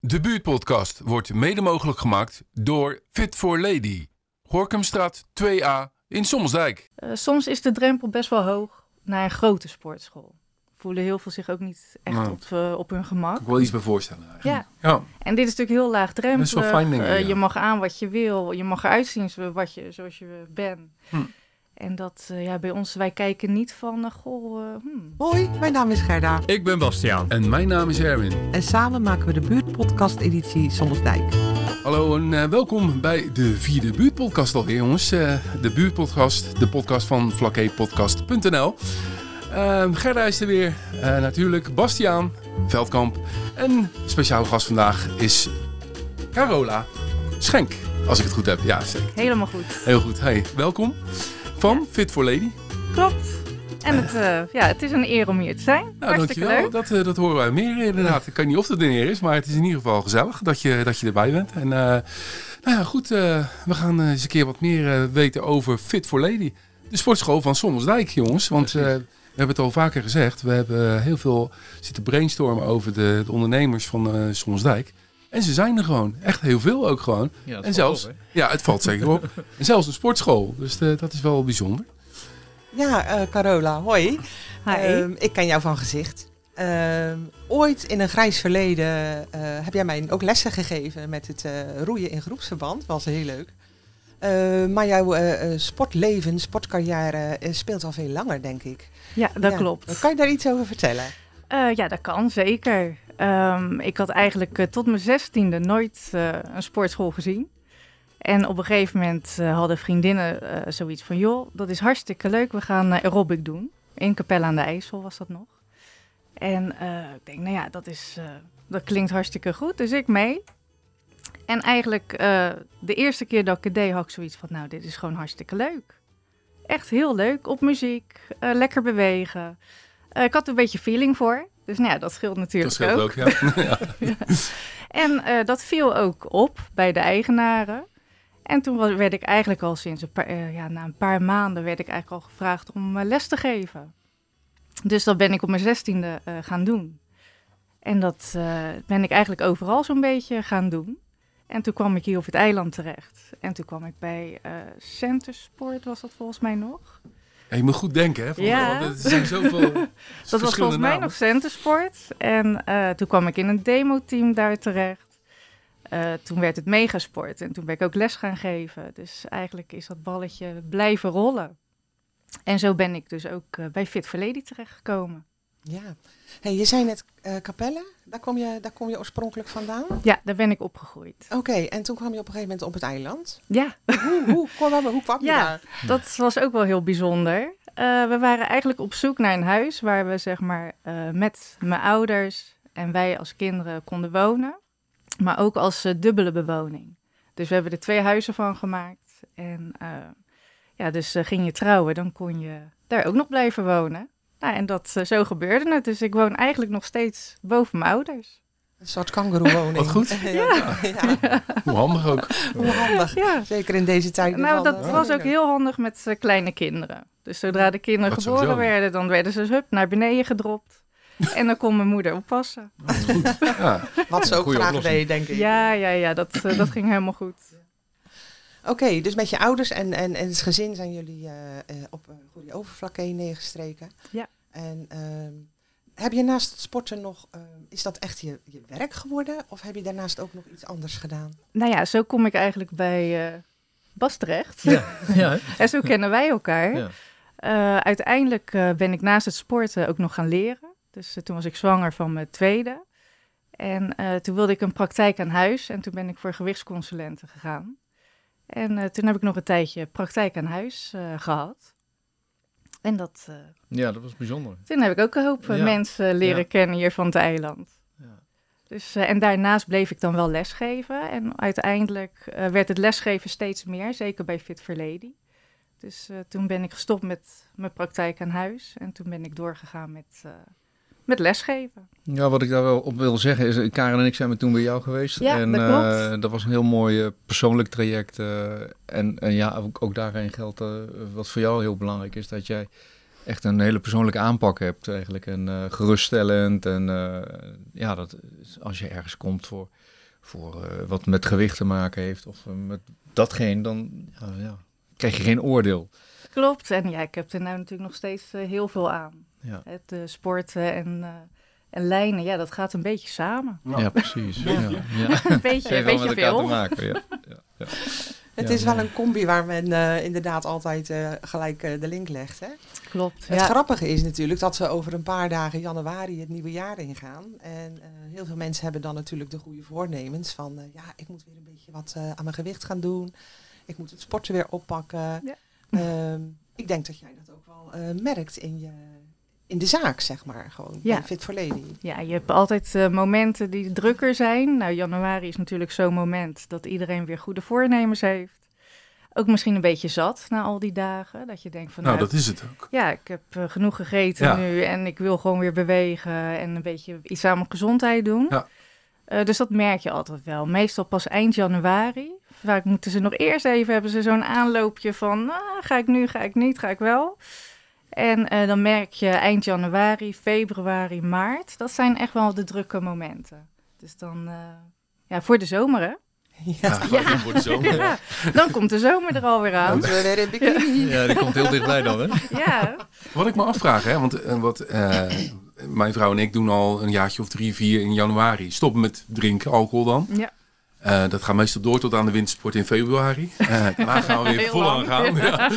De buurtpodcast wordt mede mogelijk gemaakt door Fit for Lady. Gorkumstraat 2A in Somsdijk. Uh, soms is de drempel best wel hoog naar een grote sportschool. Voelen heel veel zich ook niet echt Nou. op, uh, op hun gemak. Kan ik wel iets bij voorstellen eigenlijk. Ja, Ja, en dit is natuurlijk heel laagdrempelig. Dat is wel fijn, denk ik, Eh, ja. Je mag aan wat je wil. Je mag eruit zien wat je, zoals je bent. Hm. En dat, eh, ja, bij ons, wij kijken niet van, eh, goh, eh, hmm. Hoi, mijn naam is Gerda Ik ben Bastiaan. en mijn naam is Erwin. en samen maken we de buurtpodcast-editie Sommersdijk. Hallo en welkom bij de vierde buurtpodcast alweer jongens. Eh, de buurtpodcast, de podcast van vlakepodcast.nl. Eh, Gerda is er weer, Eh, natuurlijk Bastiaan Veldkamp. En speciaal gast vandaag is Carola Schenk, als ik het goed heb. Ja, zeker. helemaal goed. Heel goed. Hey, welkom van Fit for Lady. Klopt. En het, eh, ja, het is een eer om hier te zijn. Nou, Hartstikke dankjewel. leuk. Dat, eh, dat horen wij meer inderdaad. Ik weet niet of het er neer is, maar het is in ieder geval gezellig dat je, dat je erbij bent. En eh, nou ja, goed, eh, we gaan eens een keer wat meer weten over Fit for Lady. De sportschool van Sommersdijk, jongens. Want eh, we hebben het al vaker gezegd. We hebben heel veel zitten brainstormen over de, de ondernemers van eh Sommersdijk. En ze zijn er gewoon. Echt heel veel ook gewoon. Ja, en zelfs, op, ja, het valt zeker op. En zelfs een sportschool. Dus eh, dat is wel bijzonder. Ja, eh, Carola, hoi. Hi. Ehm, ik ken jou van gezicht. Ehm, ooit in een grijs verleden eh, heb jij mij ook lessen gegeven met het eh, roeien in groepsverband. Was heel leuk. Ehm, maar jouw sportleven, sportcarrière eh, speelt al veel langer, denk ik. ja, dat Ja. klopt. Kan je daar iets over vertellen? Eh, ja, dat kan zeker. Ehm, ik had eigenlijk eh, tot mijn zestiende nooit eh, een sportschool gezien. En op een gegeven moment eh, hadden vriendinnen zoiets van... joh, dat is hartstikke leuk, we gaan aerobic doen. In Capelle aan de IJssel was dat nog. En ik denk, nou ja, dat, is, dat klinkt hartstikke goed, dus ik mee. En eigenlijk de eerste keer dat ik het deed, had ik zoiets van... nou, dit is gewoon hartstikke leuk. Echt heel leuk, op muziek, lekker bewegen... Ik had er een beetje feeling voor. Dus nou ja, dat scheelt Dat natuurlijk scheelt ook, ja. ja. En eh, dat viel ook op bij de eigenaren. En toen werd ik eigenlijk al sinds een paar, eh, ja, na een paar maanden werd ik eigenlijk al gevraagd om eh, les te geven. Dus dat ben ik op mijn zestiende gaan doen. En dat ben ik eigenlijk overal zo'n beetje gaan doen. En toen kwam ik hier op het eiland terecht. En toen kwam ik bij Centersport, was dat volgens mij nog. Ja, je moet goed denken, hè? Ja. Er zijn zoveel Dat was volgens mij namen. nog Centersport. En eh, toen kwam ik in een demoteam daar terecht. Eh, toen werd het megasport en toen ben ik ook les gaan geven. Dus eigenlijk is dat balletje blijven rollen. En zo ben ik dus ook eh, bij Fit for Lady terechtgekomen. Ja. Hey, je zei net eh Capelle, daar kom, je, daar kom je oorspronkelijk vandaan? Ja, daar ben ik opgegroeid. Oké, en toen kwam je op een gegeven moment op het eiland. Ja, Hoe, hoe, kwam, hoe kwam je Ja. daar? dat was ook wel heel bijzonder. Eh, we waren eigenlijk op zoek naar een huis waar we zeg maar eh, met mijn ouders en wij als kinderen konden wonen. Maar ook als dubbele bewoning. Dus we hebben er twee huizen van gemaakt. En ja, dus ging je trouwen, dan kon je daar ook nog blijven wonen. Nou, en dat, eh, zo gebeurde het. Dus ik woon eigenlijk nog steeds boven mijn ouders. Een soort kangoeroewoning. Wat goed. ja. ja. Hoe handig ook. Hoe handig. Ja. Zeker in deze tijd. Nou, dat was ook heel handig met eh, kleine kinderen. Dus zodra de kinderen Dat geboren sowieso. werden, dan werden ze hup, naar beneden gedropt. En dan kon mijn moeder oppassen. Ja. Wat ze ook graag deed, denk ik. Ja, ja, ja, dat, eh, dat ging helemaal goed. Oké, dus met je ouders en, en, en het gezin zijn jullie eh, eh, op een goede overvlakke neergestreken. Ja. En ehm, heb je naast het sporten nog, ehm, is dat echt je, je werk geworden? Of heb je daarnaast ook nog iets anders gedaan? Nou ja, zo kom ik eigenlijk bij eh, Bas terecht. Ja, ja? En zo kennen wij elkaar. Ja. Eh, uiteindelijk eh, ben ik naast het sporten ook nog gaan leren. Dus eh, toen was ik zwanger van mijn tweede. En eh, toen wilde ik een praktijk aan huis. En toen ben ik voor gewichtsconsulenten gegaan. En eh, toen heb ik nog een tijdje praktijk aan huis eh, gehad. En dat, eh, ja, dat was bijzonder. toen heb ik ook een hoop Ja. mensen leren Ja. kennen hier van het eiland. Ja. Dus, en daarnaast bleef ik dan wel lesgeven. En uiteindelijk werd het lesgeven steeds meer, zeker bij Fit for Lady. Dus toen ben ik gestopt met mijn praktijk aan huis. En toen ben ik doorgegaan met, met lesgeven. Ja, wat ik daar wel op wil zeggen is, eh, Karen en ik zijn toen bij jou geweest. Ja, en dat klopt. eh, dat was een heel mooi eh, persoonlijk traject. en, en ja, ook, ook daarin geldt, wat voor jou heel belangrijk is, dat jij echt een hele persoonlijke aanpak hebt eigenlijk. En geruststellend. En ja, dat als je ergens komt voor voor wat met gewicht te maken heeft of met datgene, dan ja, ja, krijg je geen oordeel. Klopt. En ja, ik heb er nou natuurlijk nog steeds heel veel aan. Ja, Het eh, sporten en, eh, en lijnen, ja, dat gaat een beetje samen. ja. precies. Ja. Ja. een beetje, een beetje elkaar te veel. maken. Ja. Ja. Ja. Het Ja, is wel een combi waar men eh, inderdaad altijd eh, gelijk eh, de link legt. Hè? Klopt. Het Ja. grappige is natuurlijk dat we over een paar dagen januari het nieuwe jaar ingaan. En eh, heel veel mensen hebben dan natuurlijk de goede voornemens van... eh, ja, ik moet weer een beetje wat eh, aan mijn gewicht gaan doen. Ik moet het sporten weer oppakken. Ja. Ehm, ik denk dat jij dat ook wel eh, merkt in, je, in de zaak, zeg maar. Gewoon Ja. Fit for Lady. Ja, je hebt altijd eh, momenten die drukker zijn. Nou, januari is natuurlijk zo'n moment dat iedereen weer goede voornemens heeft. Ook misschien een beetje zat na al die dagen. Dat je denkt van, Nou, nou, dat is het ook. ja, ik heb eh, genoeg gegeten Ja. nu en ik wil gewoon weer bewegen en een beetje iets aan mijn gezondheid doen. Ja. Eh, dus dat merk je altijd wel. Meestal pas eind januari. Vaak moeten ze nog eerst even, hebben ze zo'n aanloopje van, ah, ga ik nu, ga ik niet, ga ik wel. En eh, dan merk je eind januari, februari, maart. Dat zijn echt wel de drukke momenten. Dus dan, eh, ja, voor de zomer hè. Ja, voor de zomer. Ja, dan komt de zomer er alweer aan. we weer in bikini. ja, die komt heel dichtbij dan, hè? Ja, Wat ik me afvraag, hè, want eh, wat, eh, mijn vrouw en ik doen al een jaartje of drie, vier in januari. Stoppen met drinken, alcohol dan. ja. Eh, dat gaat meestal door tot aan de wintersport in februari. Eh daarna gaan we weer vol aan gaan. Ja.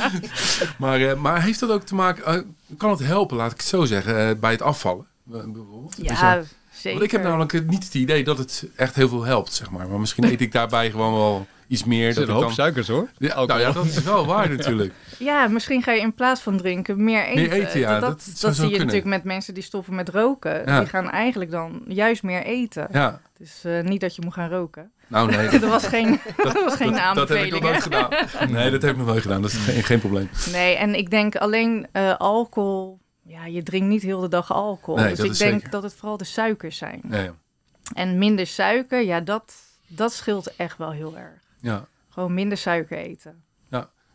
Maar, eh, maar heeft dat ook te maken, kan het helpen, laat ik het zo zeggen, bij het afvallen? Bijvoorbeeld? Dus, ja zeker. want ik heb namelijk niet het idee dat het echt heel veel helpt, zeg maar. Maar misschien eet ik daarbij gewoon wel iets meer. Er Dat een hoop dan... suikers, hoor. Ja, nou ja, dat is wel waar natuurlijk. Ja, misschien ga je in plaats van drinken meer eten. Meer eten, ja, Dat, dat zie je kunnen. natuurlijk met mensen die stoppen met roken. Ja. Die gaan eigenlijk dan juist meer eten. Ja, Dus eh, niet dat je moet gaan roken. Nou nee. Er was geen, er was geen dat, dat heb ik nog aanbeveling. nooit gedaan. Nee, dat heb ik nog nooit gedaan. Dat is geen, geen probleem. Nee, en ik denk alleen eh, alcohol. Ja, je drinkt niet heel de dag alcohol. Nee, dus dat ik denk zeker. dat het vooral de suikers zijn. Ja, ja. En minder suiker, ja, dat, dat scheelt echt wel heel erg. ja. Gewoon minder suiker eten.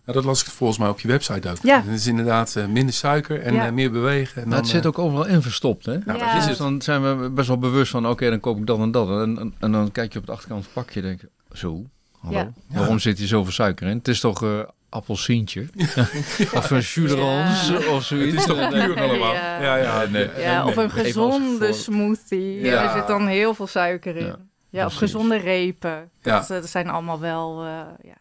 Ja, dat las ik volgens mij op je website ook. Ja. Het is inderdaad eh, minder suiker en Ja. eh, meer bewegen. En Maar het zit eh, ook overal in verstopt, hè? Nou, Ja. dat is Dus het. dan zijn we best wel bewust van, oké, dan koop ik dat en dat. En, en, en dan kijk je op de achterkant van het pakje en denk je, zo, hallo, Ja. waarom zit hier zoveel suiker in? Het is toch eh appelsientje? of een Ja. of zoiets? Het is toch puur allemaal? Ja. Ja, ja. nee. Of een gezonde smoothie. Ja. Er zit dan heel veel suiker in. Ja, Ja, of gezonde repen. Ja. Dat, dat zijn allemaal wel, eh, ja,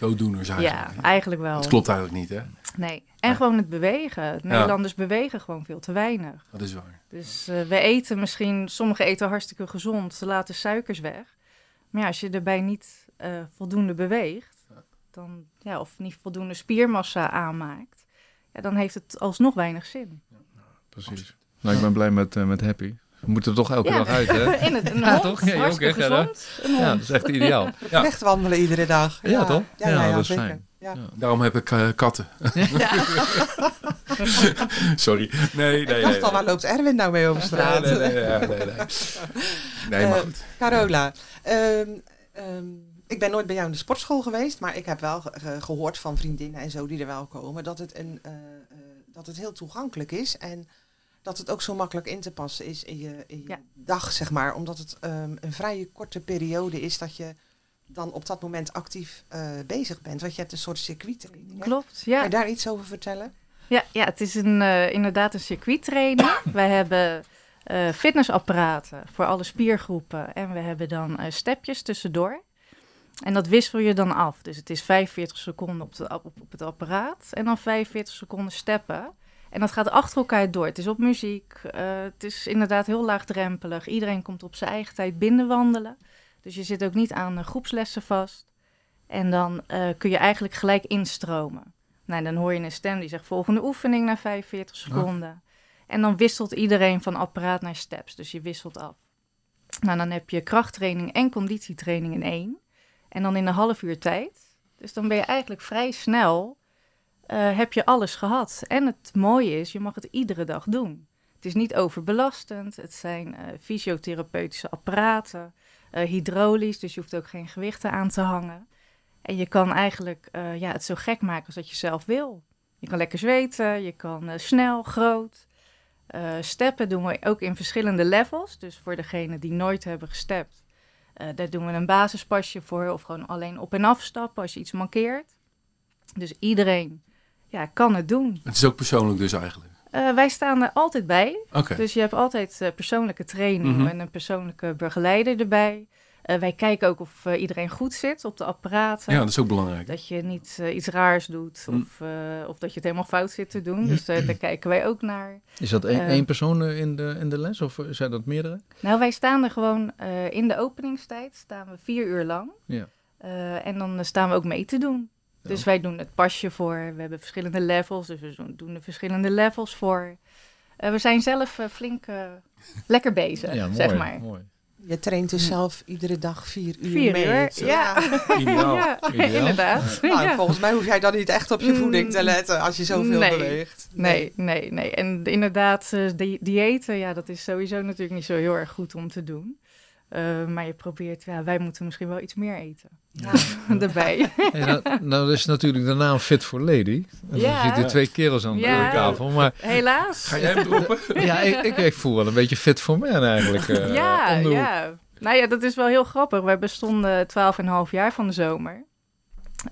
Dooddoeners eigenlijk. ja, eigenlijk wel. Dat klopt eigenlijk niet, hè? Nee. En gewoon het bewegen. Nederlanders bewegen gewoon veel te weinig. Dat is waar. Dus eh, we eten misschien, sommigen eten hartstikke gezond, ze laten suikers weg. Maar ja, als je erbij niet eh, voldoende beweegt, dan, ja, of niet voldoende spiermassa aanmaakt, ja, dan heeft het alsnog weinig zin. Precies. Nou, ik ben blij met, eh, met Happy. We moeten er toch elke Ja. dag uit, hè? In het, een Ja, hond, toch? Ja, je ook, gezond. Ja, dat is echt ideaal. Ja. Echt wandelen iedere dag. Ja, toch? Ja, Ja, ja, ja, dat is fijn. Ja. Daarom heb ik eh, katten. Sorry. Nee, nee, Ik dacht nee. al, waar loopt Erwin nou mee over straat? Nee, nee, nee, nee, nee, nee. Nee, maar Eh, goed. Carola, ehm, ehm, ik ben nooit bij jou in de sportschool geweest, maar ik heb wel ge- ge- gehoord van vriendinnen en zo die er wel komen, dat het, een, eh, eh, dat het heel toegankelijk is en dat het ook zo makkelijk in te passen is in je, in je Ja. dag, zeg maar. Omdat het ehm, een vrije korte periode is dat je dan op dat moment actief eh, bezig bent. Want je hebt een soort circuittraining. hè? Klopt, Kan ja. je daar iets over vertellen? Ja, ja het is een, eh, inderdaad een circuittraining. Wij hebben eh, fitnessapparaten voor alle spiergroepen. En we hebben dan stepjes tussendoor. En dat wissel je dan af. Dus het is 45 seconden op, de, op, op het apparaat. En dan 45 seconden steppen. En dat gaat achter elkaar door. Het is op muziek. eh, het is inderdaad heel laagdrempelig. Iedereen komt op zijn eigen tijd binnenwandelen. Dus je zit ook niet aan groepslessen vast. En dan eh, kun je eigenlijk gelijk instromen. Nou, dan hoor je een stem die zegt volgende oefening na 45 seconden. En dan wisselt iedereen van apparaat naar steps. Dus je wisselt af. Nou, dan heb je krachttraining en conditietraining in één. En dan in een half uur tijd. Dus dan ben je eigenlijk vrij snel, eh, heb je alles gehad. En het mooie is, je mag het iedere dag doen. Het is niet overbelastend. Het zijn eh, fysiotherapeutische apparaten, eh, hydraulisch, dus je hoeft ook geen gewichten aan te hangen. En je kan eigenlijk ja, het zo gek maken als dat je zelf wil. Je kan lekker zweten, je kan snel, groot. Steppen doen we ook in verschillende levels. Dus voor degenen die nooit hebben gestept, daar doen we een basispasje voor of gewoon alleen op en afstappen als je iets mankeert. Dus iedereen ja, kan het doen. Het is ook persoonlijk dus eigenlijk. Eh, wij staan er altijd bij. Oké. Dus je hebt altijd eh, persoonlijke training Mhm. en een persoonlijke begeleider erbij. Eh, wij kijken ook of eh, iedereen goed zit op de apparaten. Ja, dat is ook belangrijk. Dat je niet iets raars doet Mm. of, eh, of dat je het helemaal fout zit te doen. Dus eh, daar kijken wij ook naar. Is dat één, één persoon in de, in de les of zijn dat meerdere? Nou, wij staan er gewoon eh, in de openingstijd, staan we vier uur lang. Ja. Eh, en dan staan we ook mee te doen. Dus Ja. wij doen het pasje voor. We hebben verschillende levels, dus we doen- de verschillende levels voor. Eh, we zijn zelf eh, flink eh, lekker bezig, Ja, mooi. zeg maar. mooi. Je traint dus zelf iedere dag vier uur Vier mee. uur, ja. Ideaal. ja, Ideaal. inderdaad. Nou, Ja. volgens mij hoef jij dan niet echt op je voeding te Mm, letten als je zoveel nee. beweegt. Nee, nee, nee. En inderdaad, eh, di diëten, ja, dat is sowieso natuurlijk niet zo heel erg goed om te doen. Eh, maar je probeert, ja, wij moeten misschien wel iets meer eten. Ja. Erbij. Hey, nou, nou, dat is natuurlijk de naam Fit for Lady. En Ja. Zitten twee kerels aan de Ja. tafel. Maar Helaas. Ga jij hem droppen? ja, ik, ik, ik voel wel een beetje fit for man eigenlijk. eh, ja, ja. Nou ja, dat is wel heel grappig. Wij bestonden 12,5 jaar van de zomer.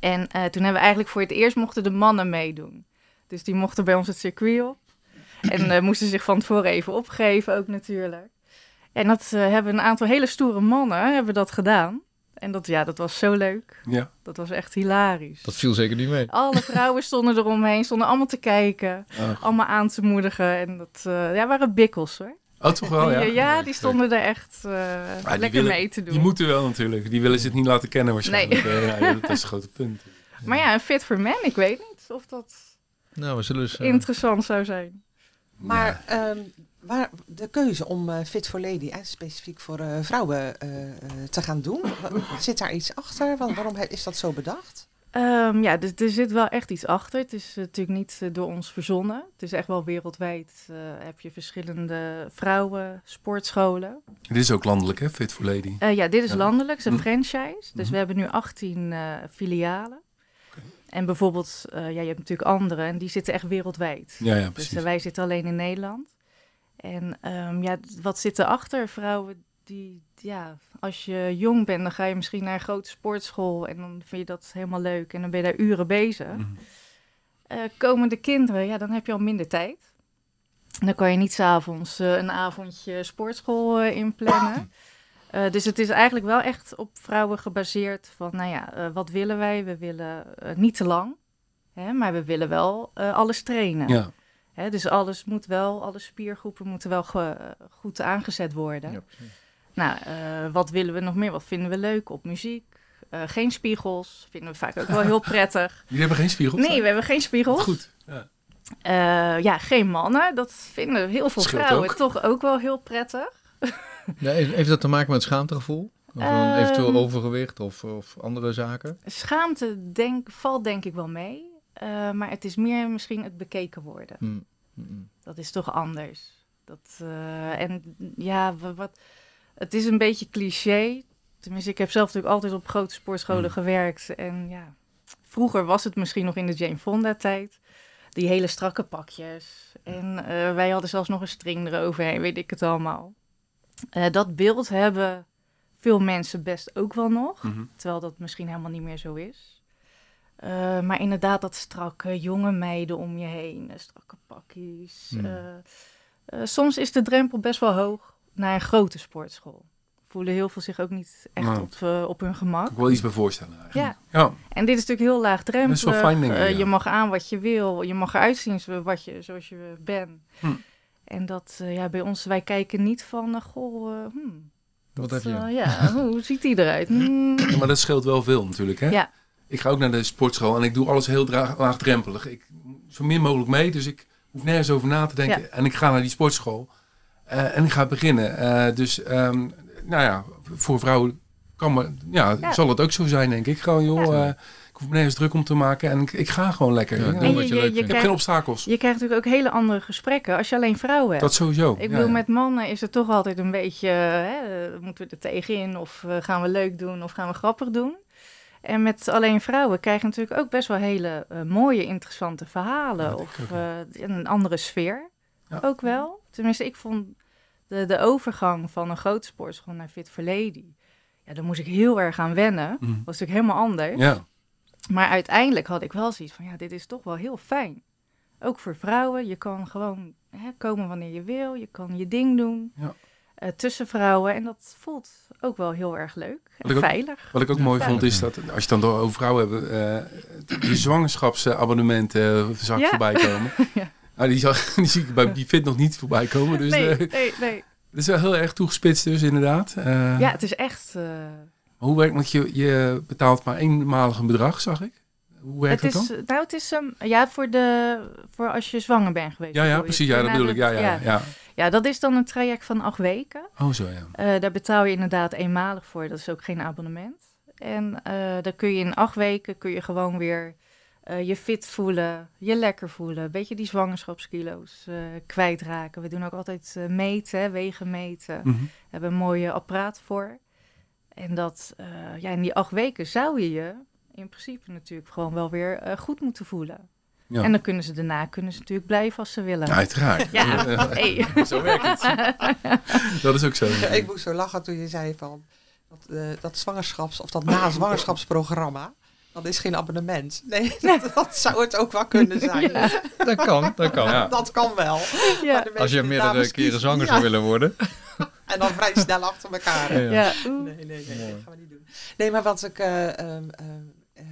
En eh, toen hebben we eigenlijk voor het eerst mochten de mannen meedoen. Dus die mochten bij ons het circuit op. En eh, moesten zich van tevoren even opgeven ook natuurlijk. En dat eh, hebben een aantal hele stoere mannen hebben dat gedaan. En dat, ja, dat was zo leuk. Ja. Dat was echt hilarisch. Dat viel zeker niet mee. Alle vrouwen stonden eromheen, stonden allemaal te kijken. Allemaal aan te moedigen. En dat eh, ja, waren bikkels hoor. Oh, toch wel, ja? Die, ja, die stonden er echt eh, lekker willen- mee te doen. Die moeten wel natuurlijk. Die willen ze het niet laten kennen waarschijnlijk. Ja, dat is het grote punt. Maar ja, een fit for men, ik weet niet of dat Nou, we zullen eens... interessant zou zijn. Maar ehm, waar, de keuze om eh, Fit for Lady en specifiek voor eh, vrouwen eh, eh, te gaan doen, zit daar iets achter? Wa- waarom is dat zo bedacht? Ehm, ja, dus er zit wel echt iets achter. Het is natuurlijk niet door ons verzonnen. Het is echt wel wereldwijd. eh, heb je verschillende vrouwen, sportscholen. Dit is ook landelijk, hè? Fit for Lady. Eh, ja, dit is Ja. landelijk, het is een Hm. franchise. Dus Mhm. we hebben nu 18 eh, filialen. En bijvoorbeeld, eh, ja, je hebt natuurlijk andere en die zitten echt wereldwijd. Ja, ja, Dus precies. eh, wij zitten alleen in Nederland. En ehm, ja, wat zit erachter? Vrouwen die, ja, als je jong bent, dan ga je misschien naar een grote sportschool en dan vind je dat helemaal leuk en dan ben je daar uren bezig. Mhm. Eh, komende kinderen, ja, dan heb je al minder tijd. Dan kan je niet s'avonds avonds een avondje sportschool eh, inplannen. Dus het is eigenlijk wel echt op vrouwen gebaseerd van, nou ja, wat willen wij? We willen niet te lang, hè, maar we willen wel alles trainen. Ja. Hè, dus alles moet wel, alle spiergroepen moeten wel ge- goed aangezet worden. ja, precies. Nou, eh, wat willen we nog meer? Wat vinden we leuk op muziek? Eh, geen spiegels, vinden we vaak ook wel heel prettig. Jullie hebben geen spiegels? Nee, we hebben geen spiegels. Goed. Ja. Eh, ja, geen mannen. Dat vinden heel veel Scheelt vrouwen ook. toch ook wel heel prettig. Ja, heeft heeft dat te maken met schaamtegevoel? Of een Ehm. eventueel overgewicht of, of andere zaken? Schaamte denk, valt denk ik wel mee. Eh, maar het is meer misschien het bekeken worden. Hm, hm, hm. Dat is toch anders. Dat, eh, en ja, wa- wat, het is een beetje cliché. Tenminste, ik heb zelf natuurlijk altijd op grote sportscholen Mm. gewerkt. En ja, vroeger was het misschien nog in de Jane Fonda tijd. Die hele strakke pakjes. En eh, wij hadden zelfs nog een string eroverheen, weet ik het allemaal. Dat beeld hebben veel mensen best ook wel nog. Mhm. Terwijl dat misschien helemaal niet meer zo is. Eh, maar inderdaad, dat strakke jonge meiden om je heen, eh, strakke pakjes. Hmm. Eh, soms is de drempel best wel hoog naar een grote sportschool. Voelen heel veel zich ook niet echt Nou. op, op hun gemak. Ik wel iets bij voorstellen eigenlijk. Ja, Ja. en dit is natuurlijk heel laagdrempelig. Dat is wel fijn, denk ik, Eh, ja. Je mag aan wat je wil. Je mag eruit zien wat je, zoals je bent. Hm. En dat, ja, bij ons, wij kijken niet van, goh, hmm, Wat heb je? ja, hoe ziet die eruit? Hmm. Ja, maar dat scheelt wel veel natuurlijk, hè? Ja. Ik ga ook naar de sportschool en ik doe alles heel laagdrempelig. Ik zo min mogelijk mee, dus ik hoef nergens over na te denken. En ik ga naar die sportschool eh, en ik ga beginnen. Eh, dus, ehm, nou ja, voor vrouwen kan me, ja, Ja. zal het ook zo zijn, denk ik. Gewoon, joh, Ja. eh, ik hoef me nergens druk om te maken en ik, ik ga gewoon lekker. Ja, Ja, doe En ik wat je, je je, leuk je, vindt. heb geen obstakels. je krijgt natuurlijk ook hele andere gesprekken als je alleen vrouwen hebt. Dat sowieso. Ik Ja, bedoel, ja. met mannen is het toch altijd een beetje, hè, moeten we er tegenin of gaan we leuk doen of gaan we grappig doen? En met alleen vrouwen krijg je natuurlijk ook best wel hele eh, mooie, interessante verhalen. Ja, of eh, een andere sfeer Ja. ook wel. Tenminste, ik vond de, de overgang van een grote sportschool naar Fit for Lady. Ja, daar moest ik heel erg aan wennen. Mhm. was natuurlijk helemaal anders. Ja. Maar uiteindelijk had ik wel zoiets van, ja, dit is toch wel heel fijn. Ook voor vrouwen. Je kan gewoon hè, komen wanneer je wil. Je kan je ding doen. Ja. Eh, tussen vrouwen. En dat voelt ook wel heel erg leuk. Wat En ook- veilig. Wat ik ook mooi Ja. vond is dat, als je het dan door over vrouwen hebt, eh die zwangerschapsabonnementen eh, zag ik Ja. voorbij komen. Ja. Nou, die, zag, die zie ik bij die fit nog niet voorbij komen. Dus nee, eh, nee, nee. dat is wel heel erg toegespitst dus inderdaad. Eh, Ja, het is echt... eh, Hoe werkt Want je, je betaalt maar eenmalig een bedrag, zag ik. Hoe werkt het dat is, dan? nou, het is um, ja, voor, de, voor als je zwanger bent geweest. Ja, ja, precies. Ja, dat bedoel ik. Ja, ja, ja. ja. Ja, dat is dan een traject van acht weken. Oh, zo ja. Eh, daar betaal je inderdaad eenmalig voor. Dat is ook geen abonnement. En eh dan kun je in acht weken kun je gewoon weer eh, je fit voelen, je lekker voelen. Een beetje die zwangerschapskilo's eh, kwijtraken. We doen ook altijd eh, meten, wegen meten. Mhm. We hebben een mooie apparaat voor. En dat, ja, in die acht weken zou je je in principe natuurlijk gewoon wel weer goed moeten voelen. Ja. En dan kunnen ze daarna kunnen ze natuurlijk blijven als ze willen. Ja, uiteraard. Ja, hey. Zo werkt het. Dat is ook zo. Ja, ik moest zo lachen toen je zei van dat, eh, dat zwangerschaps- of dat na-zwangerschapsprogramma. Dat is geen abonnement. Nee, dat, dat zou het ook wel kunnen zijn. Ja. Dat kan, dat kan. Ja. Dat kan wel. Ja. Als je meerdere keren zwanger ja, zou willen worden. En dan vrij snel achter elkaar. Ja. Ja, oeh. Nee, nee, nee, nee, dat gaan we niet doen. Nee, maar wat ik... eh, ehm, ehm, eh,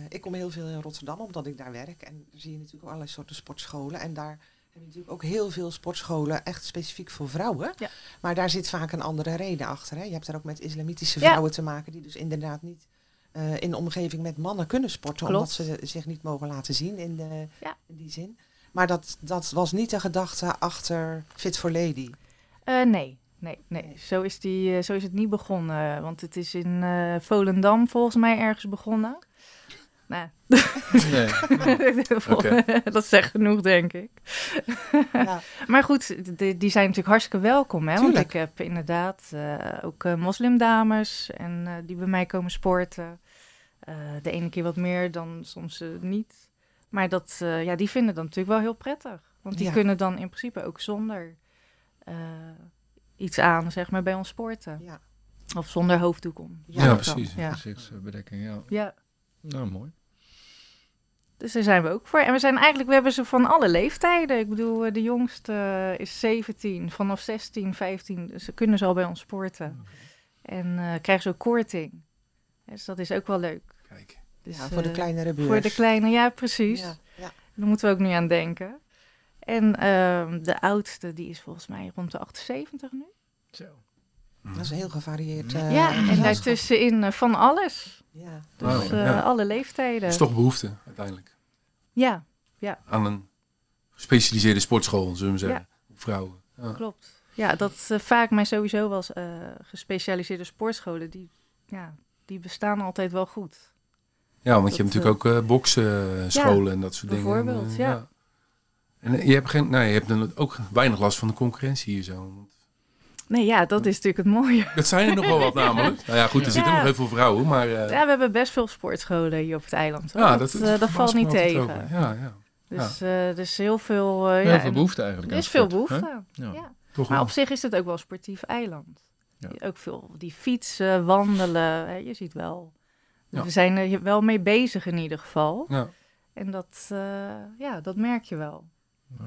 ik kom heel veel in Rotterdam, omdat ik daar werk. En daar zie je natuurlijk ook allerlei soorten sportscholen. En daar heb je natuurlijk ook heel veel sportscholen echt specifiek voor vrouwen. Ja. Maar daar zit vaak een andere reden achter. Hè? Je hebt daar ook met islamitische Ja. vrouwen te maken... die dus inderdaad niet eh, in de omgeving met mannen kunnen sporten. Klopt. Omdat ze zich niet mogen laten zien in, de, Ja. in die zin. Maar dat, dat was niet de gedachte achter Fit for Lady. Eh, nee, nee, nee. Zo, is die, eh, zo is het niet begonnen. Want het is in eh, Volendam volgens mij ergens begonnen. Nou, Nee. dat zegt genoeg, denk ik. ja. Maar goed, die, die zijn natuurlijk hartstikke welkom. Hè? Want ik heb inderdaad eh, ook eh, moslimdames en, eh, die bij mij komen sporten. Eh, de ene keer wat meer dan soms niet. Maar dat, eh, ja, die vinden dat natuurlijk wel heel prettig. Want die Ja. kunnen dan in principe ook zonder eh, iets aan, zeg maar, bij ons sporten. Ja. Of zonder hoofddoek om. Ja, precies. Ja. Gezichtsbedekking, ja. ja, Nou, mooi. Dus daar zijn we ook voor. En we zijn eigenlijk, we hebben ze van alle leeftijden. Ik bedoel, eh, de jongste eh, is 17, vanaf 16, 15, dus ze kunnen ze al bij ons sporten. En eh, krijgen ze ook korting. Dus dat is ook wel leuk. Kijk. Dus, Ja, voor de kleinere beurs. Voor de kleine, ja, precies. Ja, ja. Daar moeten we ook nu aan denken. En ehm, de oudste, die is volgens mij rond de 78 nu. Zo. Dat is een heel gevarieerd. eh, ja, en daartussenin van alles. Ja. Dus Wauw, eh, ja. alle leeftijden. Dat is toch behoefte uiteindelijk. Ja, Aan een gespecialiseerde sportschool, zullen we zeggen. Voor Vrouwen. Ja. klopt. Ja, dat eh, vaak mij sowieso wel eh, gespecialiseerde sportscholen, die, ja, die bestaan altijd wel goed. Ja, want je hebt natuurlijk ook uh, boksenscholen en dat soort dingen. bijvoorbeeld, En, eh, ja. En je hebt, geen, nou, je hebt dan ook weinig last van de concurrentie hier zo. Want Nee, ja, dat is natuurlijk het mooie. Dat zijn er nog wel wat namelijk. Nou ja, goed, er Ja. zitten nog heel veel vrouwen, maar... eh, Ja, we hebben best veel sportscholen hier op het eiland. ja, dat, dat, eh, dat valt niet tegen. Ja, ja. Dus, eh, dus heel veel... eh, Heel ja, veel behoefte eigenlijk. Er is veel behoefte. Ja. Ja. Toch Maar wel. op zich is het ook wel een sportief eiland. Ja. Ook veel die fietsen, wandelen. Hè, je ziet wel. Ja. We zijn er wel mee bezig in ieder geval. Ja. En dat, eh, ja, dat merk je wel.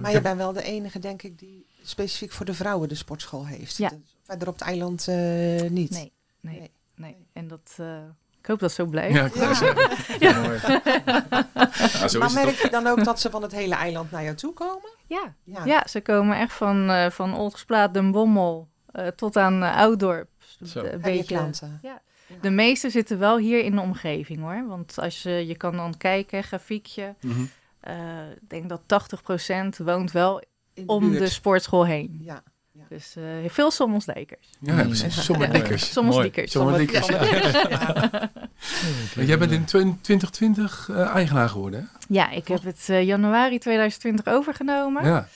Maar je bent wel de enige, denk ik, die specifiek voor de vrouwen de sportschool heeft. Ja. Dat- Verder op het eiland eh, niet. Nee, nee, Nee. nee. En dat, eh, ik hoop dat zo blijft. Ja, Ja. Mooi. Ja, maar is het merk je dan ook dat ze van het hele eiland naar jou toe komen? Ja, Ja. ja ze komen echt van, eh van Den Bommel eh, tot aan uh. Een beetje. klanten? De meeste zitten wel hier in de omgeving hoor. Want als je, je kan dan kijken, grafiekje. Mhm. eh, ik denk dat 80% woont wel om de sportschool heen. Ja. Dus eh, veel Sommelsdijkers. Ja, precies. Dikkers. Dikkers. Ja. Want jij bent in 2020 eh, eigenaar geworden, hè? Ja, ik heb het eh, januari 2020 overgenomen. Ja,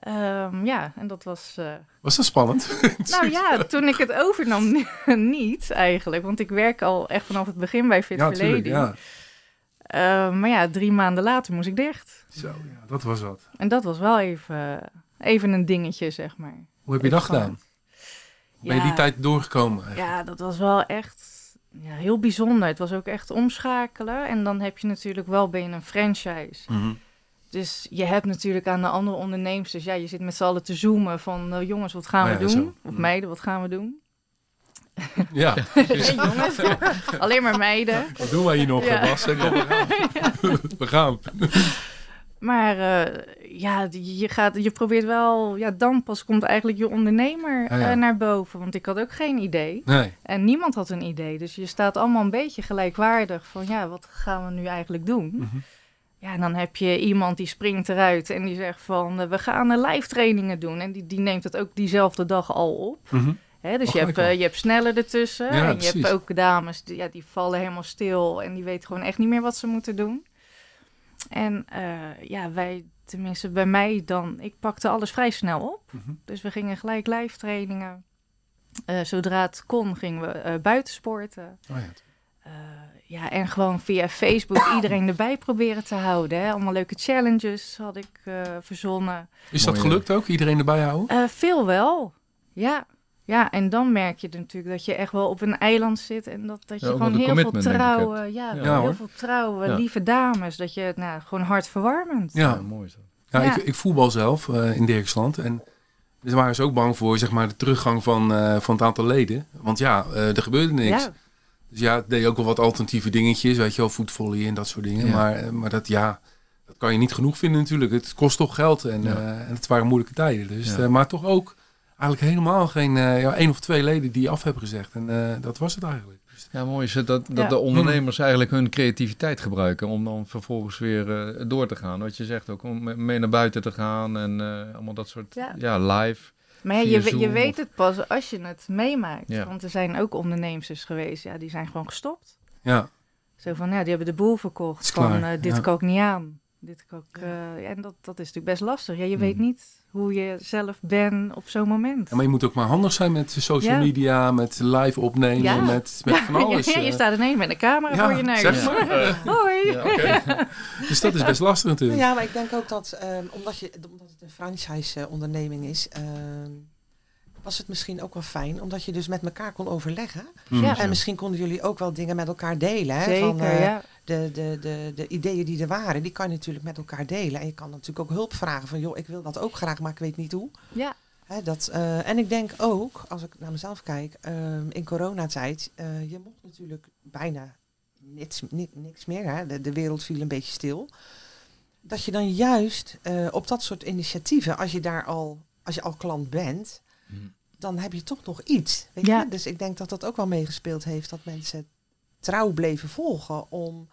Ja. ja en dat was... eh, Was dat spannend? nou ja, toen ik het overnam niet eigenlijk. Want ik werk al echt vanaf het begin bij Fit ja, tuurlijk. Ja. Eh, maar ja, drie maanden later moest ik dicht. Zo, ja, dat was wat. En dat was wel even, even een dingetje, zeg maar. Hoe heb je dat gedaan? Ben je Ja. die tijd doorgekomen? eigenlijk? Ja, dat was wel echt ja, heel bijzonder. Het was ook echt omschakelen. En dan heb je natuurlijk wel ben je een franchise. Mhm. Dus je hebt natuurlijk aan de andere ondernemers. Dus ja, je zit met z'n allen te zoomen van eh, jongens, wat gaan Oh we ja, doen? zo. Of Mm. meiden, wat gaan we doen? Ja, jongens, alleen maar meiden. wat doen wij hier nog, Ja. Bas? Kom, we gaan. we gaan. Maar eh, ja, je, gaat, je probeert wel, ja, dan pas komt eigenlijk je ondernemer Ah, ja. eh, naar boven. Want ik had ook geen idee. Nee. En niemand had een idee. Dus je staat allemaal een beetje gelijkwaardig van, ja, wat gaan we nu eigenlijk doen? Mhm. Ja, en dan heb je iemand die springt eruit en die zegt van, eh, we gaan live trainingen doen. En die, die neemt het ook diezelfde dag al op. Mhm. Hè, dus Oh, je, hebt, eh, je hebt sneller ertussen. Ja, en je precies. hebt ook dames die, ja, die vallen helemaal stil en die weten gewoon echt niet meer wat ze moeten doen. En eh, ja, wij, tenminste bij mij dan, ik pakte alles vrij snel op. Mhm. Dus we gingen gelijk live trainingen. Eh, zodra het kon, gingen we eh buiten sporten. Oh, ja. Eh, ja, en gewoon via Facebook iedereen erbij proberen te houden. Hè. Allemaal leuke challenges had ik eh, verzonnen. Is dat Mooi, gelukt ook? Iedereen erbij houden? Eh, veel wel, ja. Ja, en dan merk je natuurlijk dat je echt wel op een eiland zit en dat, dat je Ja, gewoon heel veel trouwe, ja, Ja, heel hoor. veel trouwe, Ja. lieve dames, dat je nou, gewoon hartverwarmend. Ja. Ja, mooi zo. Ja. Ik, ik voetbal zelf eh, in Dirksland. En daar waren ze ook bang voor zeg maar, de teruggang van, eh, van het aantal leden. Want ja, eh, er gebeurde niks. Ja, Dus ja, deed ook wel wat alternatieve dingetjes. Weet je wel, voetvolley en dat soort dingen. Ja. Maar, maar dat, ja, dat kan je niet genoeg vinden natuurlijk. Het kost toch geld. En, Ja. eh, en het waren moeilijke tijden. Dus, Ja. eh, maar toch ook eigenlijk helemaal geen eh, ja, één of twee leden die af hebben gezegd. En eh, dat was het eigenlijk. Dus, Ja, mooi is het dat, dat Ja. de ondernemers eigenlijk hun creativiteit gebruiken om dan vervolgens weer eh, door te gaan. Wat je zegt ook, om me- mee naar buiten te gaan en eh, allemaal dat soort, Ja. ja, live. maar ja, je, je weet of- het pas als je het meemaakt. Ja. Want er zijn ook ondernemers geweest, ja, die zijn gewoon gestopt. ja, Zo van, ja, die hebben de boel verkocht. Van, dit ja. kan ik niet aan. Dit kan ik, eh, en dat, dat is natuurlijk best lastig. Ja, je weet Mhm. niet hoe je zelf bent op zo'n moment. Ja, maar je moet ook maar handig zijn met social Ja. media, met live opnemen, Ja. met, met van alles. Ja, je eh. staat ineens met een camera Ja, voor je neus. zeg maar. Hoi. Ja, oké. Dus dat is best lastig natuurlijk. Ja, maar ik denk ook dat, ehm, omdat, je, omdat het een franchise-onderneming is, ehm, was het misschien ook wel fijn, omdat je dus met elkaar kon overleggen. Mm. Ja. En misschien konden jullie ook wel dingen met elkaar delen. Hè? Zeker, Van, eh, ja. De, de, de, de ideeën die er waren, die kan je natuurlijk met elkaar delen. En je kan natuurlijk ook hulp vragen van, joh, ik wil dat ook graag, maar ik weet niet hoe. Ja, Hè, dat, eh, en ik denk ook, als ik naar mezelf kijk, ehm, in coronatijd, eh je mocht natuurlijk bijna niks, ni- niks meer. Hè? De, de wereld viel een beetje stil. Dat je dan juist eh, op dat soort initiatieven, als je daar al, als je al klant bent, Hm. dan heb je toch nog iets. Weet Ja. je? Dus ik denk dat dat ook wel meegespeeld heeft, dat mensen trouw bleven volgen om,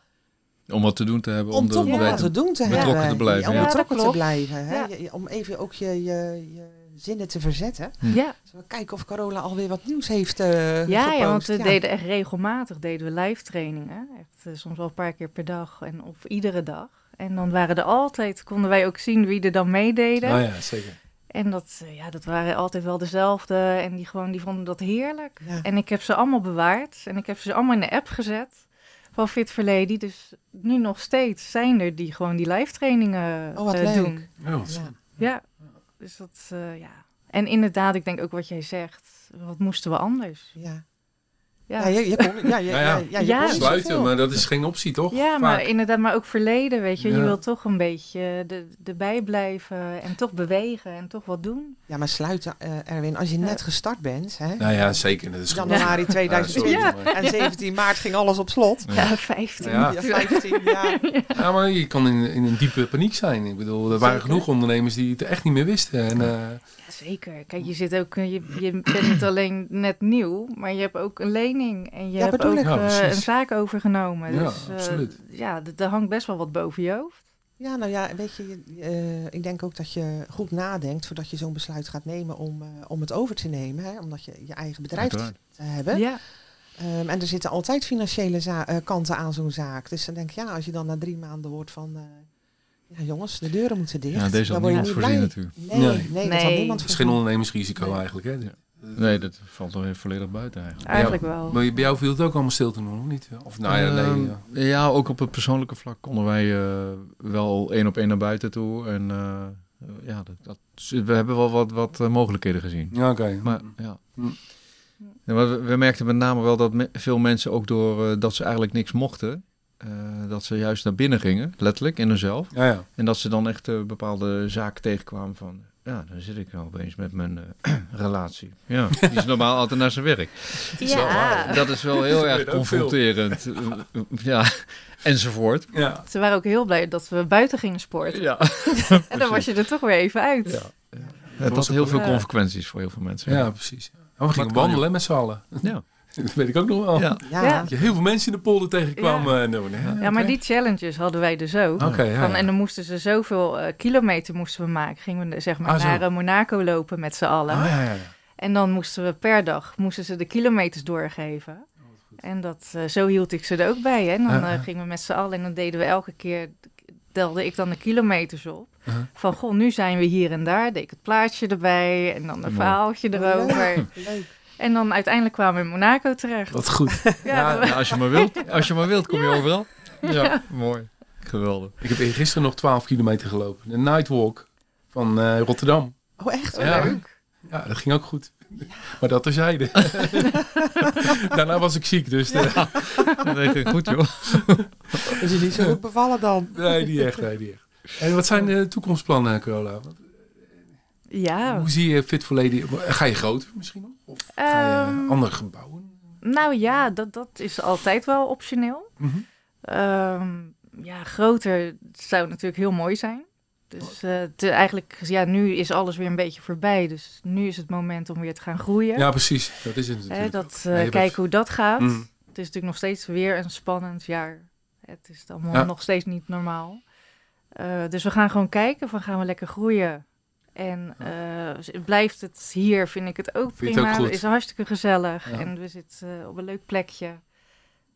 Om wat te doen te hebben. om, Om, toch wat te doen te betrokken hebben. te blijven, Ja, om betrokken Ja, te blijven. Hè? Je- om even ook je, je, je zinnen te verzetten. ja. Zullen we kijken of Carola alweer wat nieuws heeft eh ja, gepost? ja, want we Ja. deden echt regelmatig deden we live trainingen. Echt eh, soms wel een paar keer per dag en of iedere dag. En dan waren er altijd, konden wij ook zien wie er dan meededen. Oh ja, zeker. En dat, eh, ja, dat waren altijd wel dezelfde. En die, gewoon, die vonden dat heerlijk. Ja. En ik heb ze allemaal bewaard. En ik heb ze allemaal in de app gezet van Fit for Lady. Dus nu nog steeds zijn er die gewoon die live trainingen Oh, wat eh, leuk. doen. Oh, wat Ja. Ja, dus dat, eh, ja. En inderdaad, ik denk ook wat jij zegt. Wat moesten we anders? Ja. Ja, Ja, je, je kon, ja, je, Nou ja. ja, ja, je Ja. kon niet Sluiten, maar dat is geen optie, toch? Ja, maar inderdaad, maar ook verleden, weet je. Je Ja. wilt toch een beetje de, erbij blijven en toch bewegen en toch wat doen. Ja, maar sluiten, eh, Erwin, als je net Ja. gestart bent, hè, Nou ja, zeker. Dat is januari Ja, 2020 sorry, maar- en 17 maart ging alles op slot. Ja, 15. Ja. Ja, 15 jaar. Ja, maar je kan in, in een diepe paniek zijn. Ik bedoel, er waren Zeker. genoeg ondernemers die het echt niet meer wisten. En, eh, Ja, zeker. Kijk, je zit ook, je, je bent niet alleen net nieuw, maar je hebt ook een lening en je Ja, hebt ook eh, een zaak overgenomen. Ja, dus, eh, absoluut. ja, d- er hangt best wel wat boven je hoofd. Ja, nou ja, weet je, je- eh, ik denk ook dat je goed nadenkt voordat je zo'n besluit gaat nemen om, eh, om het over te nemen. Hè, omdat je je eigen bedrijf te, hebben. Ja, Ehm, en er zitten altijd financiële za- eh, kanten aan zo'n zaak. Dus dan denk ik, ja, als je dan na drie maanden hoort van... ja, jongens, de deuren moeten dicht. Ja, deze had je niemand niet voorzien natuurlijk. Nee, Nee. nee, dat had niemand het is geen Nee. eigenlijk. Hè? Nee, dat valt toch weer volledig buiten eigenlijk. eigenlijk wel. Maar bij jou viel het ook allemaal stil toen, of niet? Of nou ja, nee. Ehm, ja. ja, ook op het persoonlijke vlak konden wij eh, wel één op één naar buiten toe. En eh, ja, dat, dat, we hebben wel wat, wat eh, mogelijkheden gezien. Ja, oké. Maar ja, Hm. Ja, maar we, we merkten met name wel dat me- veel mensen ook door dat ze eigenlijk niks mochten, eh, dat ze juist naar binnen gingen, letterlijk in hunzelf. Ja, ja. En dat ze dan echt eh, bepaalde zaken tegenkwamen van, ja, dan zit ik nou opeens met mijn eh, relatie. Ja, die is normaal altijd naar zijn werk. is wel waar, Dat is wel heel erg confronterend. Ja, enzovoort. ja. Ze waren ook heel blij dat we buiten gingen sporten. Ja. en dan was je er toch weer even uit. Ja. Het had heel veel consequenties voor heel veel mensen. Ja, precies. Oh, we gingen wandelen met z'n allen. ja. Dat weet ik ook nog wel. ja. Ja. Ja. Dat je heel veel mensen in de polder tegenkwam. eh, en dan, hè, Ja, maar die challenges hadden wij dus ook. Oké, ja, Van, ja. en dan moesten ze zoveel eh, kilometer moesten we maken. Gingen we zeg maar Ah, naar eh, Monaco lopen met z'n allen. Ah, ja, ja, ja. En dan moesten we per dag moesten ze de kilometers doorgeven. En dat, eh, zo hield ik ze er ook bij. Hè. En dan Ja, ja. gingen we met z'n allen en dan deden we elke keer, telde ik dan de kilometers op. Uh-huh. Van, goh, nu zijn we hier en daar. Deed ik het plaatje erbij en dan een verhaaltje erover. Leuk. Leuk. En dan uiteindelijk kwamen we in Monaco terecht. Wat goed. Ja, Ja, Ja, als je maar wilt, als je maar wilt kom je overal. Ja, mooi. Geweldig. Ik heb gisteren nog 12 kilometer gelopen. Een nightwalk van eh, Rotterdam. Oh, echt? Ja. leuk. Ja, dat ging ook goed. Maar dat terzijde. Daarna was ik ziek, dus eh, Dat ging goed, joh. Is je niet zo goed bevallen dan? nee, niet echt, nee, niet echt. En wat zijn de toekomstplannen, Carola? Ja, Hoe zie je Fit for Lady? Ga je groter misschien nog? Of ga je Ehm, andere gebouwen? nou ja, dat, dat is altijd wel optioneel. Mhm. Ehm, ja, groter zou natuurlijk heel mooi zijn. Dus eh, te- eigenlijk, ja, nu is alles weer een beetje voorbij. Dus nu is het moment om weer te gaan groeien. Ja, precies. Dat is het natuurlijk. dat, Ja, eh, je bent- kijken hoe dat gaat. Mm. Het is natuurlijk nog steeds weer een spannend jaar. Het is allemaal Ja. nog steeds niet normaal. Eh, dus we gaan gewoon kijken van gaan we lekker groeien. En eh, blijft het hier, vind ik het ook Vind je het prima. ook? Het is hartstikke gezellig. Ja. En we zitten eh, op een leuk plekje.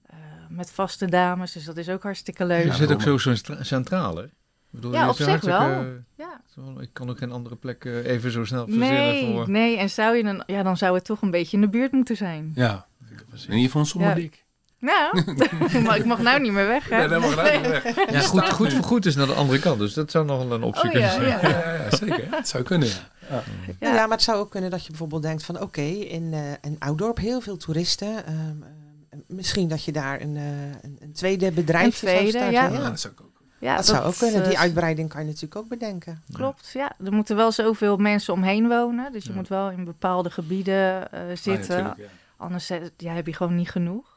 eh, met vaste dames, dus dat is ook hartstikke leuk. Je zit ook zo centra- centraal, hè? Ik bedoel, Ja, op zich wel. hartstikke- Ja. Zo, Ik kan ook geen andere plek even zo snel verzinnen Nee, voor... nee, en zou je dan, ja, dan zou het toch een beetje in de buurt moeten zijn. Ja. In ieder geval zonder Ja. dik. Nou, maar ik mag nou niet meer weg, hè? Nee, dat mag nou niet weg. Ja, goed, goed voor goed is naar de andere kant, dus dat zou nog wel een optie Oh, kunnen ja, zijn. ja. Ja, ja, ja, zeker. Het zou kunnen, ja. ja. Ja. ja, maar het zou ook kunnen dat je bijvoorbeeld denkt van oké, in eh een Oudorp heel veel toeristen. ehm, ehm, misschien dat je daar een, eh, een, een tweede bedrijf zou tweede, starten. ja. Dat zou ik ook. Ja, dat, zou ook kunnen. Die eh, uitbreiding kan je natuurlijk ook bedenken. Klopt, ja. Er moeten wel zoveel mensen omheen wonen. Dus je Ja. moet wel in bepaalde gebieden eh, zitten. Anders ja, heb je gewoon niet genoeg.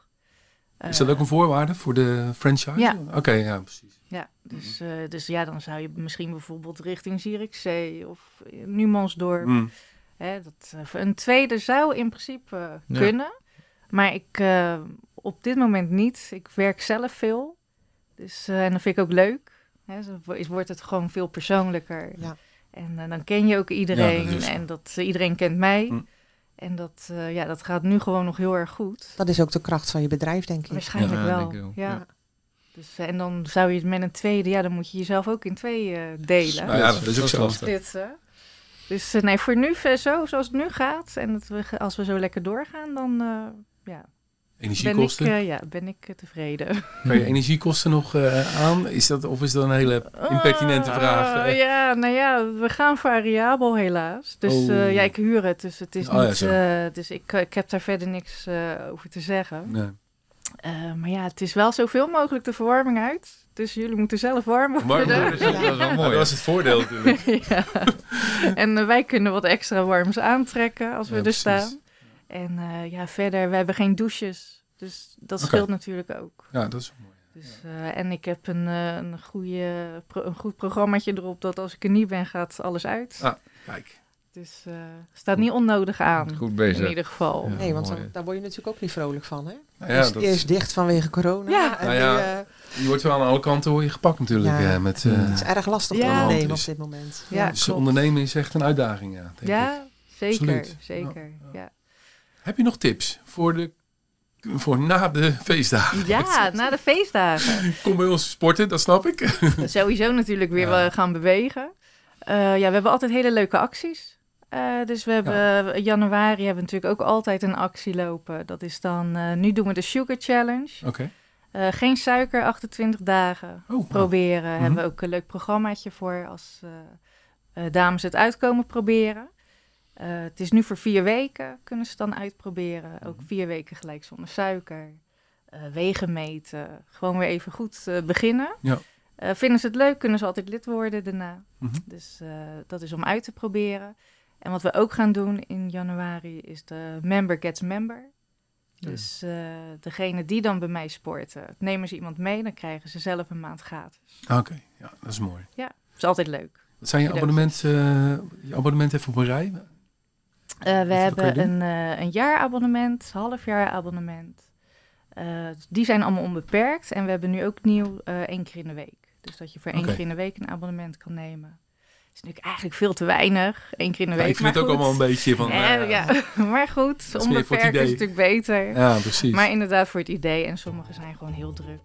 Is dat ook een voorwaarde voor de franchise? Ja. Oké, ja, precies. Ja, dus, eh, dus ja, dan zou je misschien bijvoorbeeld richting Zierikzee of Numansdorp. Mm. Hè, dat, eh, een tweede zou in principe eh, Ja. kunnen. Maar ik eh, op dit moment niet. Ik werk zelf veel. Dus, eh, en dat vind ik ook leuk. Hè, wordt het gewoon veel persoonlijker. Ja. En dan ken je ook iedereen. Ja, dat en dat, iedereen kent mij. Hm. En dat, eh, ja, dat gaat nu gewoon nog heel erg goed. Dat is ook de kracht van je bedrijf, denk ik. Waarschijnlijk Ja, wel. denk ik wel. Ja. Ja. Dus, eh, en dan zou je het met een tweede, ja, dan moet je jezelf ook in twee eh, delen. Nou ja, dat is ook zo. hè? Dus nee, voor nu zo, zoals het nu gaat. En dat we, ge- als we zo lekker doorgaan, dan eh, ja, ben, ik, eh, ja, ben ik eh, tevreden. Kan je energiekosten nog eh, aan? Is dat, of is dat een hele impertinente Ah, vraag? eh? ja, nou ja, we gaan variabel helaas. Dus Oh. eh, ja, ik huur het. Dus het is Oh, niet. eh, dus ik, ik heb daar verder niks eh, over te zeggen. Nee. Eh, maar ja, het is wel zoveel mogelijk de verwarming uit. Dus jullie moeten zelf warm Warm worden. worden. Dat is wel Ja, mooi. dat was het voordeel natuurlijk. ja. En wij kunnen wat extra warms aantrekken als we Ja, er precies. staan. En eh, ja, verder, we hebben geen douches. Dus dat scheelt natuurlijk ook. Ja, dat is mooi. Dus, eh, en ik heb een, eh, een, goede, pro- een goed programmaatje erop dat als ik er niet ben, gaat alles uit. Ah. Kijk. Dus eh staat niet onnodig aan. Goed In bezig. ieder geval. Ja. Nee, want dan, daar word je natuurlijk ook niet vrolijk van, hè? Nou ja, eerst, dat, eerst dicht vanwege corona. Ja. En Nou ja, nu, eh, je wordt wel aan alle kanten hoor je gepakt natuurlijk. Ja. eh, met, eh, het is erg lastig Ja. te ondernemen op dit moment. Ja. dus klopt. ondernemen is echt een uitdaging. Ja, denk ik. Ja, zeker. Absoluut. Zeker. Ja. Heb je nog tips voor, de, voor na de feestdagen? ja, na de feestdagen. Kom bij ons sporten, dat snap ik. Sowieso natuurlijk weer Ja. gaan bewegen. Eh, ja, we hebben altijd hele leuke acties. Eh, dus we hebben in januari hebben we natuurlijk ook altijd een actie lopen. Dat is dan, eh, nu doen we de Sugar Challenge. Oké. Eh, geen suiker, 28 dagen. Oh, Proberen. Mhm. Hebben we ook een leuk programmaatje voor als eh, eh, dames het uitkomen proberen. Eh, het is nu voor vier weken, kunnen ze dan uitproberen. Ook Mhm. vier weken gelijk zonder suiker. Eh, wegen meten. Gewoon weer even goed eh, beginnen. Ja. Vinden ze het leuk, kunnen ze altijd lid worden daarna. Mhm. Dus dat is om uit te proberen. En wat we ook gaan doen in januari is de Member Gets Member. Ja. Dus degene die dan bij mij sporten, nemen ze iemand mee, dan krijgen ze zelf een maand gratis. Oké, ja, dat is mooi. Dat is altijd leuk. Wat zijn je abonnementen? je abonnement even op een rij? Eh, we hebben een, eh een jaarabonnement, halfjaarabonnement. Eh die zijn allemaal onbeperkt. En we hebben nu ook nieuw eh één keer in de week. Dus dat je voor één keer in de week een abonnement kan nemen. is natuurlijk eigenlijk veel te weinig. Eén keer in de Ja, week. ik vind het ook goed. allemaal een beetje van... Eh, ja, maar goed, onbeperkt is idee. natuurlijk beter. Ja, precies. Maar inderdaad voor het idee. En sommige zijn gewoon heel druk.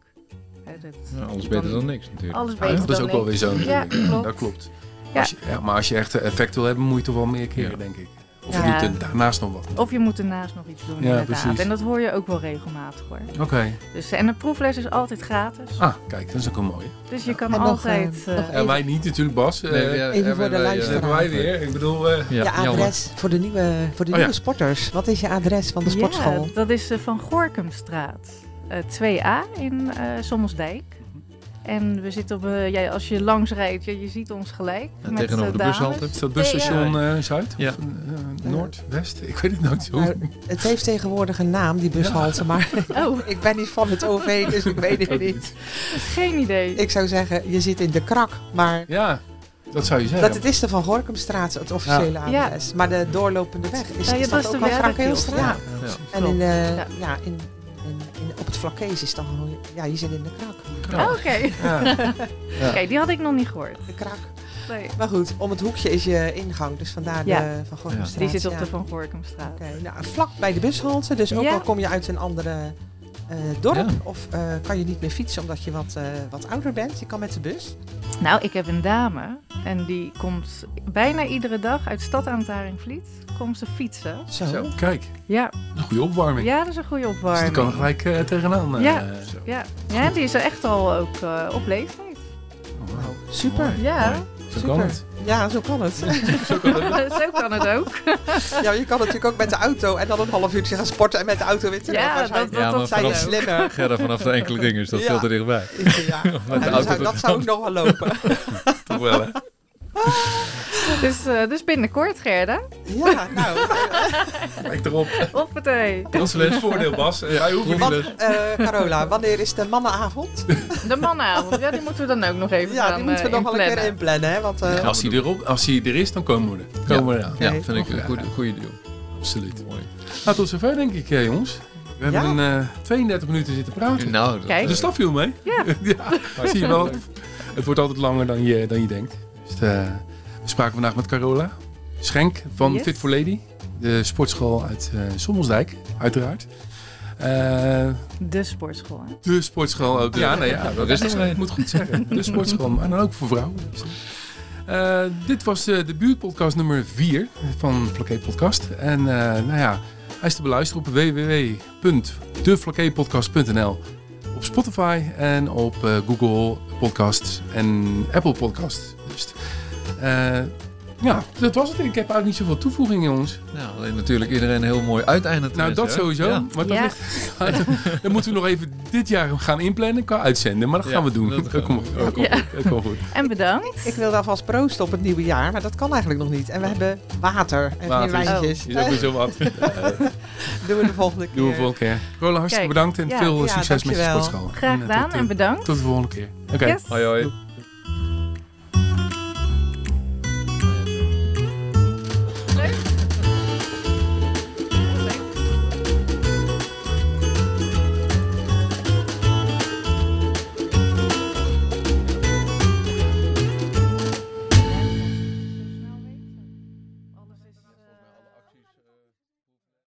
Hè, dat- Ja, alles beter dan niks natuurlijk. Alles Ja, beter dat is ook wel weer zo Ja, klopt. Dat klopt. Ja. Als je, ja, maar als je echt effect wil hebben, moet je toch wel meer keren, Ja. denk ik. Of Ja. je doet er daarnaast nog wat. Of je moet ernaast nog iets doen, Ja, inderdaad. precies. En dat hoor je ook wel regelmatig hoor. Oké. Dus, en de proefles is altijd gratis. Ah, kijk, dat is ook een mooie. Dus je kan En altijd... eh, eh, nog Ja, even- wij niet natuurlijk, Bas. Eh, Nee, ja, even hebben voor de luisteraar. wij weer. Ik bedoel, eh, je Ja, jammer. adres voor de nieuwe, voor de Oh, nieuwe ja. sporters. Wat is je adres van de Ja, sportschool? dat is eh, van Gorkumstraat eh 2A in eh Sommelsdijk. En we zitten op, eh, ja, als je langs rijdt, ja, je ziet ons gelijk. Ja, met, tegenover de bushalte. is dat busstation eh, Zuid? Ja. Of eh, Noord? West? Ik weet het nooit zo. Nou, het heeft tegenwoordig een naam, die bushalte, maar Oh, ik ben niet van het OV, dus ik weet het niet. geen idee. Ik zou zeggen, je zit in de krak, maar Ja, dat zou je zeggen. dat het is de Van Gorkumstraat, het officiële Ja. adres. Maar de doorlopende weg, is, Ja, is dat ook de wel? Ja. En in, eh, Ja. in- op het Vlakkees is dan gewoon, ja, je zit in de krak. Oh, Oké, Ja. Oké, die had ik nog niet gehoord. De krak. Nee. Maar goed, om het hoekje is je ingang, dus vandaar Ja. de Van Gorkumstraat. Die zit op de Van Gorkumstraat. Oké, nou, vlak bij de bushalte, dus ook Ja. al kom je uit een andere dorp Ja. of eh, kan je niet meer fietsen omdat je wat, eh, wat ouder bent, je kan met de bus. Nou, ik heb een dame en die komt bijna iedere dag uit stad aan het Haringvliet. Komt ze fietsen. Zo. Zo, kijk, Ja, een goede opwarming. ja dat is een goede dus die opwarming. kan gelijk eh, tegenaan. eh, Ja. zo. Ja, ja die is er echt al ook eh, op leeftijd. Oh, wauw. Super. Mooi. Ja, Mooi. Zo Super. kan het. Ja, zo kan het. Zo kan het. zo kan het ook. ja, je kan natuurlijk ook met de auto en dan een half uurtje gaan sporten en met de auto weer terug. Ja, dat, dat, Ja, maar dat zijn slimmer. Gerda vanaf de enkele ringen is dat Ja. veel te dichtbij. Ja, Met Ja, de dat, auto zou, dat zou ook nog wel lopen. Toch wel, hè? Dus, eh, dus binnenkort, Gerda. Ja, nou. Lijkt erop. Op het ei. Proefles voordeel, Bas. Hij hoeft niet. Wat, eh, Carola, wanneer is de mannenavond? De mannenavond, ja, die moeten we dan ook nog even Ja, gaan die moeten we eh, nog wel een keer inplannen. Hè, want, eh, Als hij, erop, als hij er is, dan komen we er. Komen we eraan. Ja, vind ik een Ja. goede, goede deal. Absoluut. Mooi. Nou, tot zover denk ik, eh, jongens. We hebben Ja. een eh, 32 minuten zitten praten. Nou, dat, Kijk. De staf viel mee. Ja. ja, zie je wel. Het wordt altijd langer dan je, dan je denkt. Dus, eh, we spraken vandaag met Carola Schenk van Yes. Fit for Lady. De sportschool uit eh Sommelsdijk, uiteraard. Eh, De sportschool, hè? de sportschool ook. Ja, nou ja, dat is het. Ik moet goed zeggen. De sportschool, maar dan ook voor vrouwen. Eh, dit was eh, de buurtpodcast nummer 4 van Flaké Podcast. En eh, nou ja, hij is te beluisteren op www.deflaképodcast.nl Op Spotify en op eh, Google Podcasts en Apple Podcasts. Dus, ja, dat was het. Ik heb eigenlijk niet zoveel toevoegingen, jongens. Nou, alleen natuurlijk iedereen een heel mooi uiteinde te Nou, dat hè? sowieso. Ja. Maar dat Ja. ligt, dan moeten we nog even dit jaar gaan inplannen qua uitzenden. Maar dat Ja, gaan we doen. dat komt goed. Ja. goed. En bedankt. ik wil alvast proosten op het nieuwe jaar, maar dat kan eigenlijk nog niet. En we hebben water en Water geen wijntjes. Is ook weer zo wat. Doen we de volgende keer. Doen we volgende keer. Roland, hartstikke Kijk, bedankt en ja. veel Ja, succes met je sportschool. Graag En, eh, gedaan tot, en bedankt. Tot de volgende keer. Oké. Yes. Hoi hoi.